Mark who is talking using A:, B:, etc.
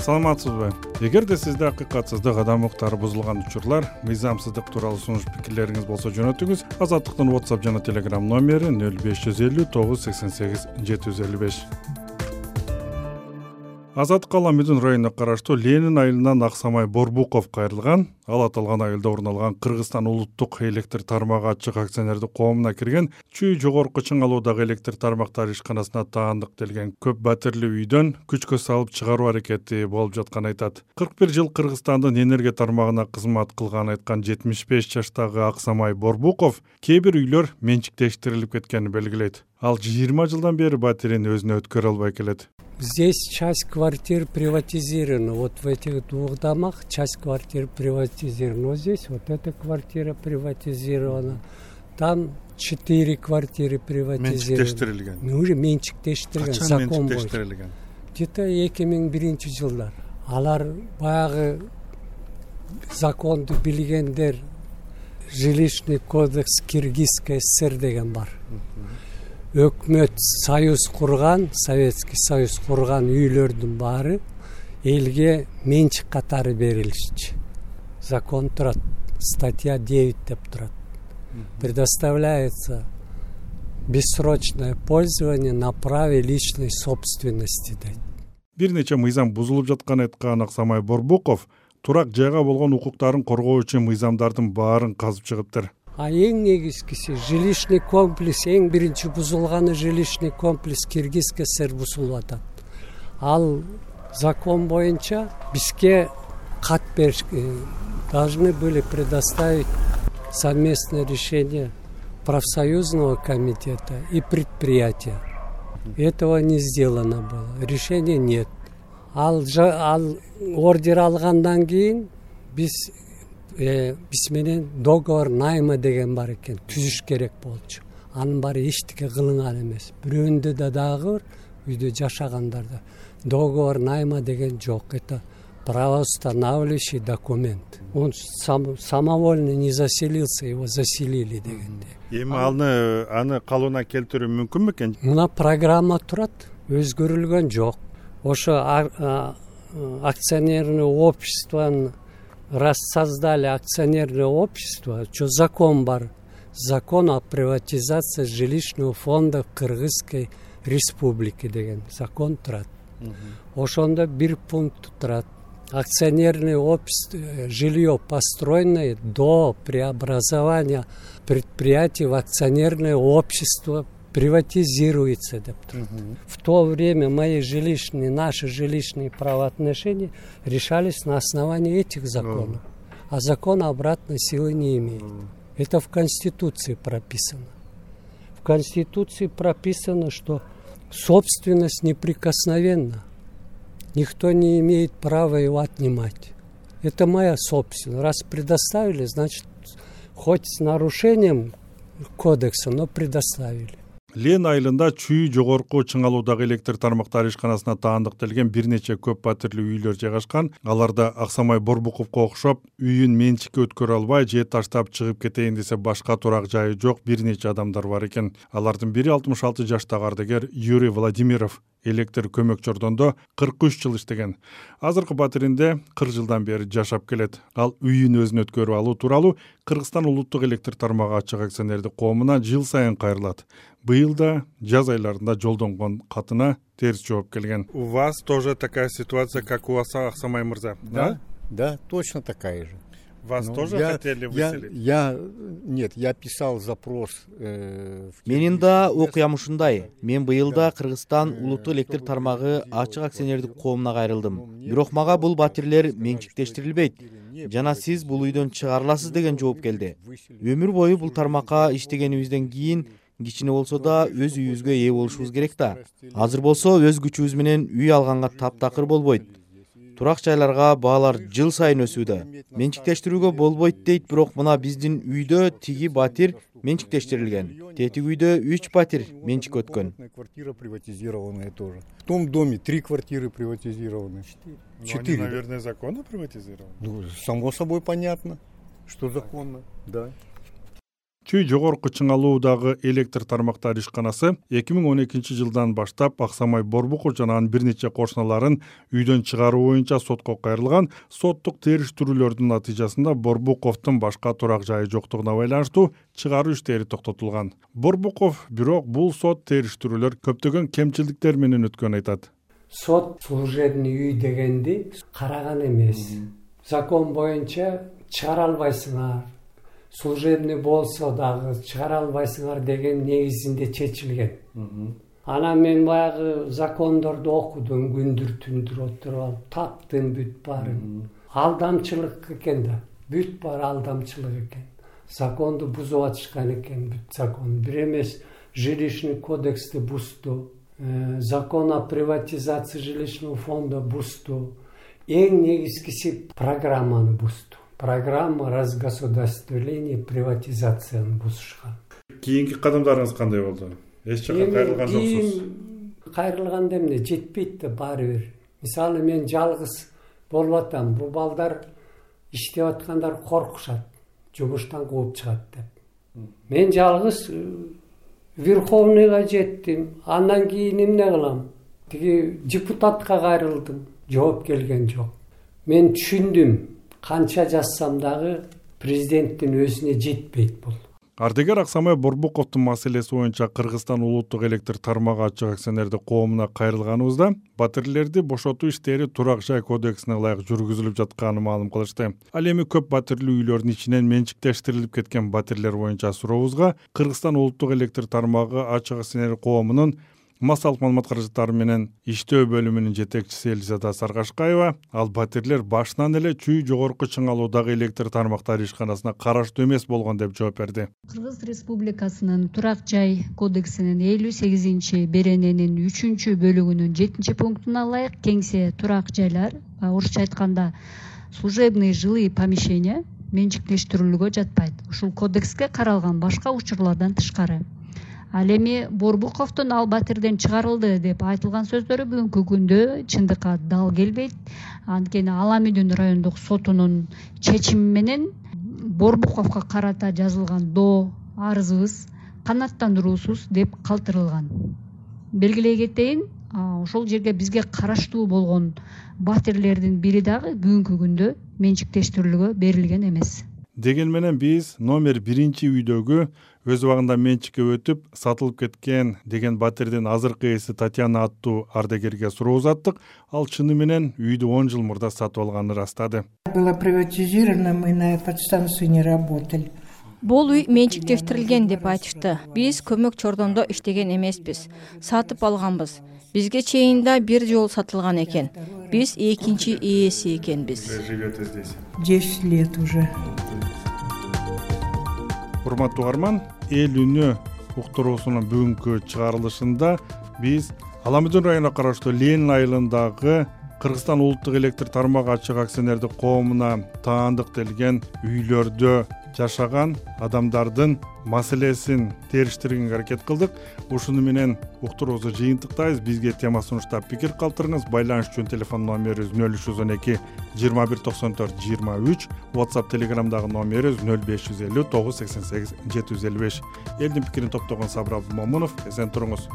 A: саламатсызбы? Эгерде сизде акыйкатсыздык адам укуктары бузулган учурлар мыйзамсыздык тууралуу сунуш пикирлериңиз болсо жөнөтүңүз азаттыктын whatsapp жана telegram номери нөл беш жүз элүү тогуз сексен сегиз жети жүз элүү беш азаттык ала медун районуна караштуу ленин айылынан аксамай борбуков кайрылган ал аталган айылда орун алган кыргызстан улуттук электр тармагы ачык акционердик коомуна кирген чүй жогорку чыңалуудагы электр тармактары ишканасына таандык делген көп батирлүү үйдөн күчкө салып чыгаруу аракети болуп жатканын айтат. Кырк бир жыл кыргызстандын энергия тармагына кызмат кылганын айткан жетимиш беш жаштагы аксамай борбуков кээ бир үйлөр менчиктештирилип кеткенин белгилейт. Ал жыйырма жылдан бери батирин өзүнө өткөрө албай келет
B: здесь часть квартир приватизирована. Вот в этих двух домах часть квартир приватизирована. Вот здесь вот эта квартира приватизирована. Там четыре квартиры приватизированы.
A: менчиктештирилген
B: уже менчиктештирилген
A: качан менчиктештирилген
B: где то эки миң биринчи жылдар. Алар баягы законду билгендер жилищный кодекс киргизской сср деген бар өкмөт союз курган советский союз курган үйлөрдүн баары элге менчик катары берилишчү закон турат статья девять деп турат. Предоставляется бессрочное пользование на праве личной собственности дейт
A: бир нече мыйзам бузулуп жатканын айткан аксамай борбуков турак жайга болгон укуктарын коргоо үчүн мыйзамдардын баарын казып чыгыптыр
B: а эң негизгиси жилищный комплекс эң биринчи бузулганы жилищный комплекс киргизской сср бузулуп атат ал закон боюнча бизге кат бериш э, должны были предоставить совместное решение профсоюзного комитета и предприятия. Этого не сделано было решения нет. Ал ал ордер алгандан кийин биз биз менен договор найма деген бар экен түзүш керек болчу. Анын баары эчтеке кылынган эмес. Бирөөндө да дагы үйдө жашагандарда договор найма деген жок. Это правоустанавливающий документ. Он самовольно не заселился его заселили дегендей
A: эми аны аны калыбына келтирүү мүмкүн бекен
B: мына программа турат өзгөрүлгөн жок. Ошо акционерный обществонун раз создали акционерное общество что закон бар? Закон о приватизации жилищного фонда кыргызской республики деген закон турат. Ошондо бир пункт турат. Акционерное общество э, жилье построенное до преобразования предприятий в акционерное общество приватизируется деп турат в то время мои жилищные наши жилищные правоотношения решались на основании этих законов а закон обратной силы не имеет. Это в конституции прописано. В конституции прописано что собственность неприкосновенна. Никто не имеет права его отнимать. Это моя собственность. Раз предоставили значит хоть с нарушением кодекса но предоставили
A: лен айылында чүй жогорку чыңалуудагы электр тармактары ишканасына таандык делген бир нече көп батирлүү үйлөр жайгашкан. Аларда аксамай борбуковго окшоп үйүн менчикке өткөрө албай же таштап чыгып кетейин десе башка турак жайы жок бир нече адамдар бар экен. Алардын бири алтымыш алты жаштагы ардагер юрий владимиров электр көмөкчү ордондо кырк үч жыл иштеген. Азыркы батиринде кырк жылдан бери жашап келет. Ал үйүн өзүнө өткөрүп алуу тууралуу кыргызстан улуттук электр тармагы ачык акционердик коомуна жыл сайын кайрылат. Быйыл да жаз айларында жолдонгон катына терс жооп келген. У вас тоже такая ситуация как у вас аксамай мырза
C: да да точно такая же
A: вас ну, тоже хотели выселить?
C: я нет я писал запрос э,
D: менин да окуям ушундай. Мен быйыл да кыргызстан улуттук электр тармагы ачык акционердик коомуна кайрылдым. Бирок мага бул батирлер менчиктештирилбейт жана сиз бул үйдөн чыгара аласыз деген жооп келди. өмүр бою бул тармакка иштегенибизден кийин кичине болсо да өз үйүбүзгө ээ болушубуз керек да. азыр болсо өз күчүбүз менен үй алганга таптакыр болбойт турак жайларга баалар жыл сайын өсүүдө. Менчиктештирүүгө болбойт дейт бирок мына биздин үйдө тиги батир менчиктештирилген. Тетиги үйдө үч батир менчикке өткөн.
C: Квартира приватизированная тоже. В том доме три квартиры приватизированы
A: четыре. Наверное законно приватизированы.
C: Ну само собой понятно что законно. Да
A: чүй жогорку чыңалуудагы электр тармактары ишканасы эки миң он экинчи жылдан баштап аксамай борбуков жана анын бир нече кошуналарын үйдөн чыгаруу боюнча сотко кайрылган соттук териштирүүлөрдүн натыйжасында борбуковдун башка турак жайы жоктугуна байланыштуу чыгаруу иштери токтотулган. Борбуков бирок бул сот териштирүүлөр көптөгөн кемчилдиктер менен өткөнүн айтат.
B: Сот служебный үй дегенди караган эмес. Закон боюнча чыгара албайсыңар служебный болсо дагы чыгара албайсыңар деген негизинде чечилген. Анан мен баягы закондорду окудум күндүр түндүр отуруп алып таптым бүт баарын. Алдамчылык экен да бүт баары алдамчылык экен. Законду бузуп атышкан экен бүт закон. Бир эмес жилищный кодексти бузду э, закон о приватизации жилищного фонда бузду. Эң негизгиси программаны бузду программа разгосударствления приватизацияны бузушкан
A: кийинки кадамдарыңыз кандай болду? Эч жака кайрылган жоксуз?
B: кайрылганда эмне? Жетпейт да баары бир мисалы мен жалгыз болуп атам бул балдар иштеп аткандар коркушат жумуштан кууп чыгат деп. Мен жалгыз э, верховныйга жеттим андан кийин эмне кылам? Тиги депутатка кайрылдым жооп келген жок. Мен түшүндүм канча жазсам дагы президенттин өзүнө жетпейт бул.
A: Ардегер аксамай борбуковдун маселеси боюнча кыргызстан улуттук электр тармагы ачык акционердик коомуна кайрылганыбызда батирлерди бошотуу иштери турак жай кодексине ылайык жүргүзүлүп жатканын маалым кылышты. Ал эми көп батирлүү үйлөрдүн ичинен менчиктештирилип кеткен батирлер боюнча сурообузга кыргызстан улуттук электр тармагы ачык акционердик коомунун массалык маалымат каражаттары менен иштөө бөлүмүнүн жетекчиси элизада саргашкаева ал батирлер башынан эле чүй жогорку чыңалуудагы электр тармактары ишканасына караштуу эмес болгон деп жооп берди.
E: Кыргыз республикасынын турак жай кодексинин элүү сегизинчи берененин үчүнчү бөлүгүнүн жетинчи пунктуна ылайык кеңсе турак жайлар орусча айтканда служебные жилые помещения менчиктештирүүлгө жатпайт. Ушул кодекске каралган башка учурлардан тышкары ал эми борбуковдун ал батирден чыгарылды деп айтылган сөздөрү бүгүнкү күндө чындыкка дал келбейт. Анткени ала мүдүн райондук сотунун чечими менен борбуковго карата жазылган доо арызыбыз канааттандыруусуз деп калтырылган. Белгилей кетейин ошол жерге бизге караштуу болгон батирлердин бири дагы бүгүнкү күндө менчиктештирүүгө берилген эмес
A: деген менен биз номер биринчи үйдөгү өз убагында менчикке өтүп сатылып кеткен деген батирдин азыркы ээси татьяна аттуу ардегерге суроо узаттык ал чыны менен үйдү он жыл мурда сатып алганын ырастады.
F: Было приватизировано мы на подстанции не работали.
G: Бул үй менчиктештирилген деп айтышты. Биз көмөк чордондо иштеген эмеспиз. Сатып алганбыз. Бизге чейин да бир жолу сатылган экен. Биз экинчи ээси экенбиз.
A: Живете здесь
F: десять лет уже
A: урматтуу угарман эл үнү уктуруусунун бүгүнкү чыгарылышында биз ала мүдүн районуна караштуу ленин айылындагы кыргызстан улуттук электр тармагы ачык акционердик коомуна таандыктелген үйлөрдө жашаган адамдардын маселесин териштиргенге аракет кылдык. Ушуну менен уктуруубузду жыйынтыктайбыз. Бизге тема сунуштап пикир калтырыңыз. Байланыш үчүн телефон номерибиз нөл үч жүз он эки жыйырма бир токсон төрт жыйырма үч. Whatsapp телеграмдагы номерибиз нөл беш жүз элүү тогуз сексен сегиз жети жүз элүү беш. Элдин пикирин топтогон сабыр абдымомунов эсен туруңуз